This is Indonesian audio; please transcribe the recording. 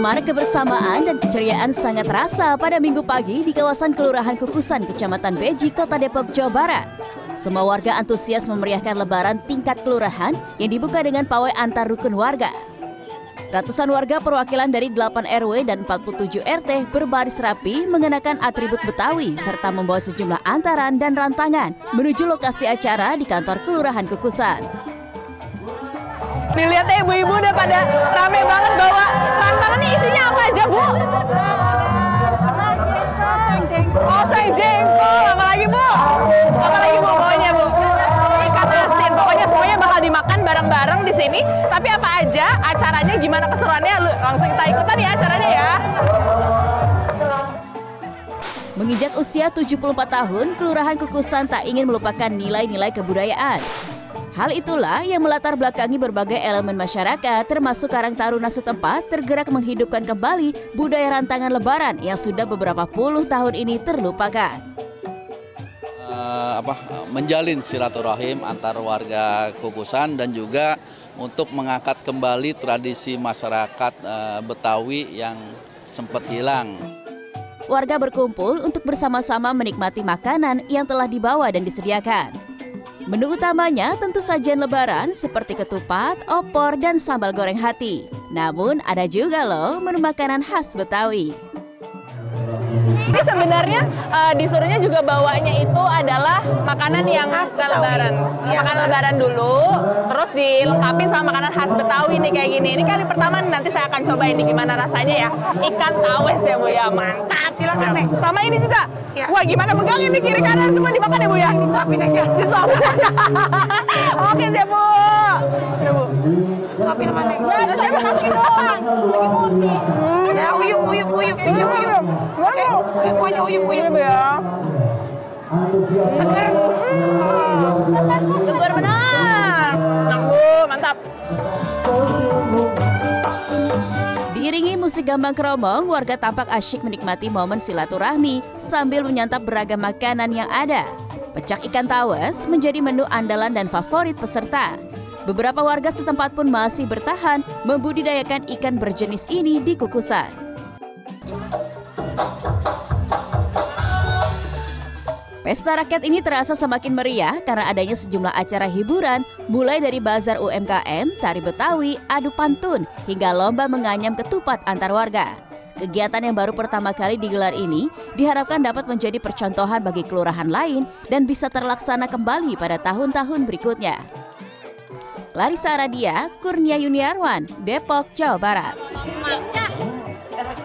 Semangat kebersamaan dan keceriaan sangat terasa pada minggu pagi di kawasan Kelurahan Kukusan, Kecamatan Beji, Kota Depok, Jawa Barat. Semua warga antusias memeriahkan lebaran tingkat kelurahan yang dibuka dengan pawai antar rukun warga. Ratusan warga perwakilan dari 8 RW dan 47 RT berbaris rapi mengenakan atribut Betawi serta membawa sejumlah antaran dan rantangan menuju lokasi acara di kantor Kelurahan Kukusan. Nih ibu-ibu udah pada rame banget bawa rantangan nih isinya apa aja bu? Oseng jengkol, apa lagi bu? Apa lagi bu bawanya bu? Ikan asin, pokoknya semuanya bakal dimakan bareng-bareng di sini. Tapi apa aja acaranya, gimana keseruannya? Langsung kita ikutan ya acaranya ya. Menginjak usia 74 tahun, Kelurahan Kukusan tak ingin melupakan nilai-nilai kebudayaan. Hal itulah yang melatar belakangi berbagai elemen masyarakat termasuk Karang Taruna setempat tergerak menghidupkan kembali budaya rantangan lebaran yang sudah beberapa puluh tahun ini terlupakan. Uh, apa menjalin silaturahim antar warga Kukusan dan juga untuk mengangkat kembali tradisi masyarakat uh, Betawi yang sempat hilang. Warga berkumpul untuk bersama-sama menikmati makanan yang telah dibawa dan disediakan. Menu utamanya tentu sajian lebaran seperti ketupat, opor, dan sambal goreng hati. Namun ada juga loh menu makanan khas Betawi. Ini sebenarnya uh, disuruhnya juga bawanya itu adalah makanan yang khas lebaran. Ya. Makanan lebaran dulu, terus dilengkapi sama makanan khas Betawi nih kayak gini. Ini kali pertama nanti saya akan coba ini gimana rasanya ya. Ikan tawes ya Bu ya, mantap. Silakan nih. Sama ini juga. Ya. Wah gimana pegang ini kiri kanan semua dimakan ya Bu ya? Disuapin aja. Disuapin aja. Oke deh Bu. Ya Bu. Suapin mana? Ya, saya mau kasih doang. Hmm. Ya, uyup, uyup, uyup, uyup, uyup. Oke, semuanya uyup, uyup ya. Seger. Seger benar. Musik gambang keromong, warga tampak asyik menikmati momen silaturahmi sambil menyantap beragam makanan yang ada. Pecak ikan tawes menjadi menu andalan dan favorit peserta. Beberapa warga setempat pun masih bertahan membudidayakan ikan berjenis ini di kukusan. Pesta rakyat ini terasa semakin meriah karena adanya sejumlah acara hiburan, mulai dari bazar UMKM, tari Betawi, adu pantun, hingga lomba menganyam ketupat antar warga. Kegiatan yang baru pertama kali digelar ini diharapkan dapat menjadi percontohan bagi kelurahan lain dan bisa terlaksana kembali pada tahun-tahun berikutnya. Larissa Aradia, Kurnia Yuniarwan, Depok, Jawa Barat.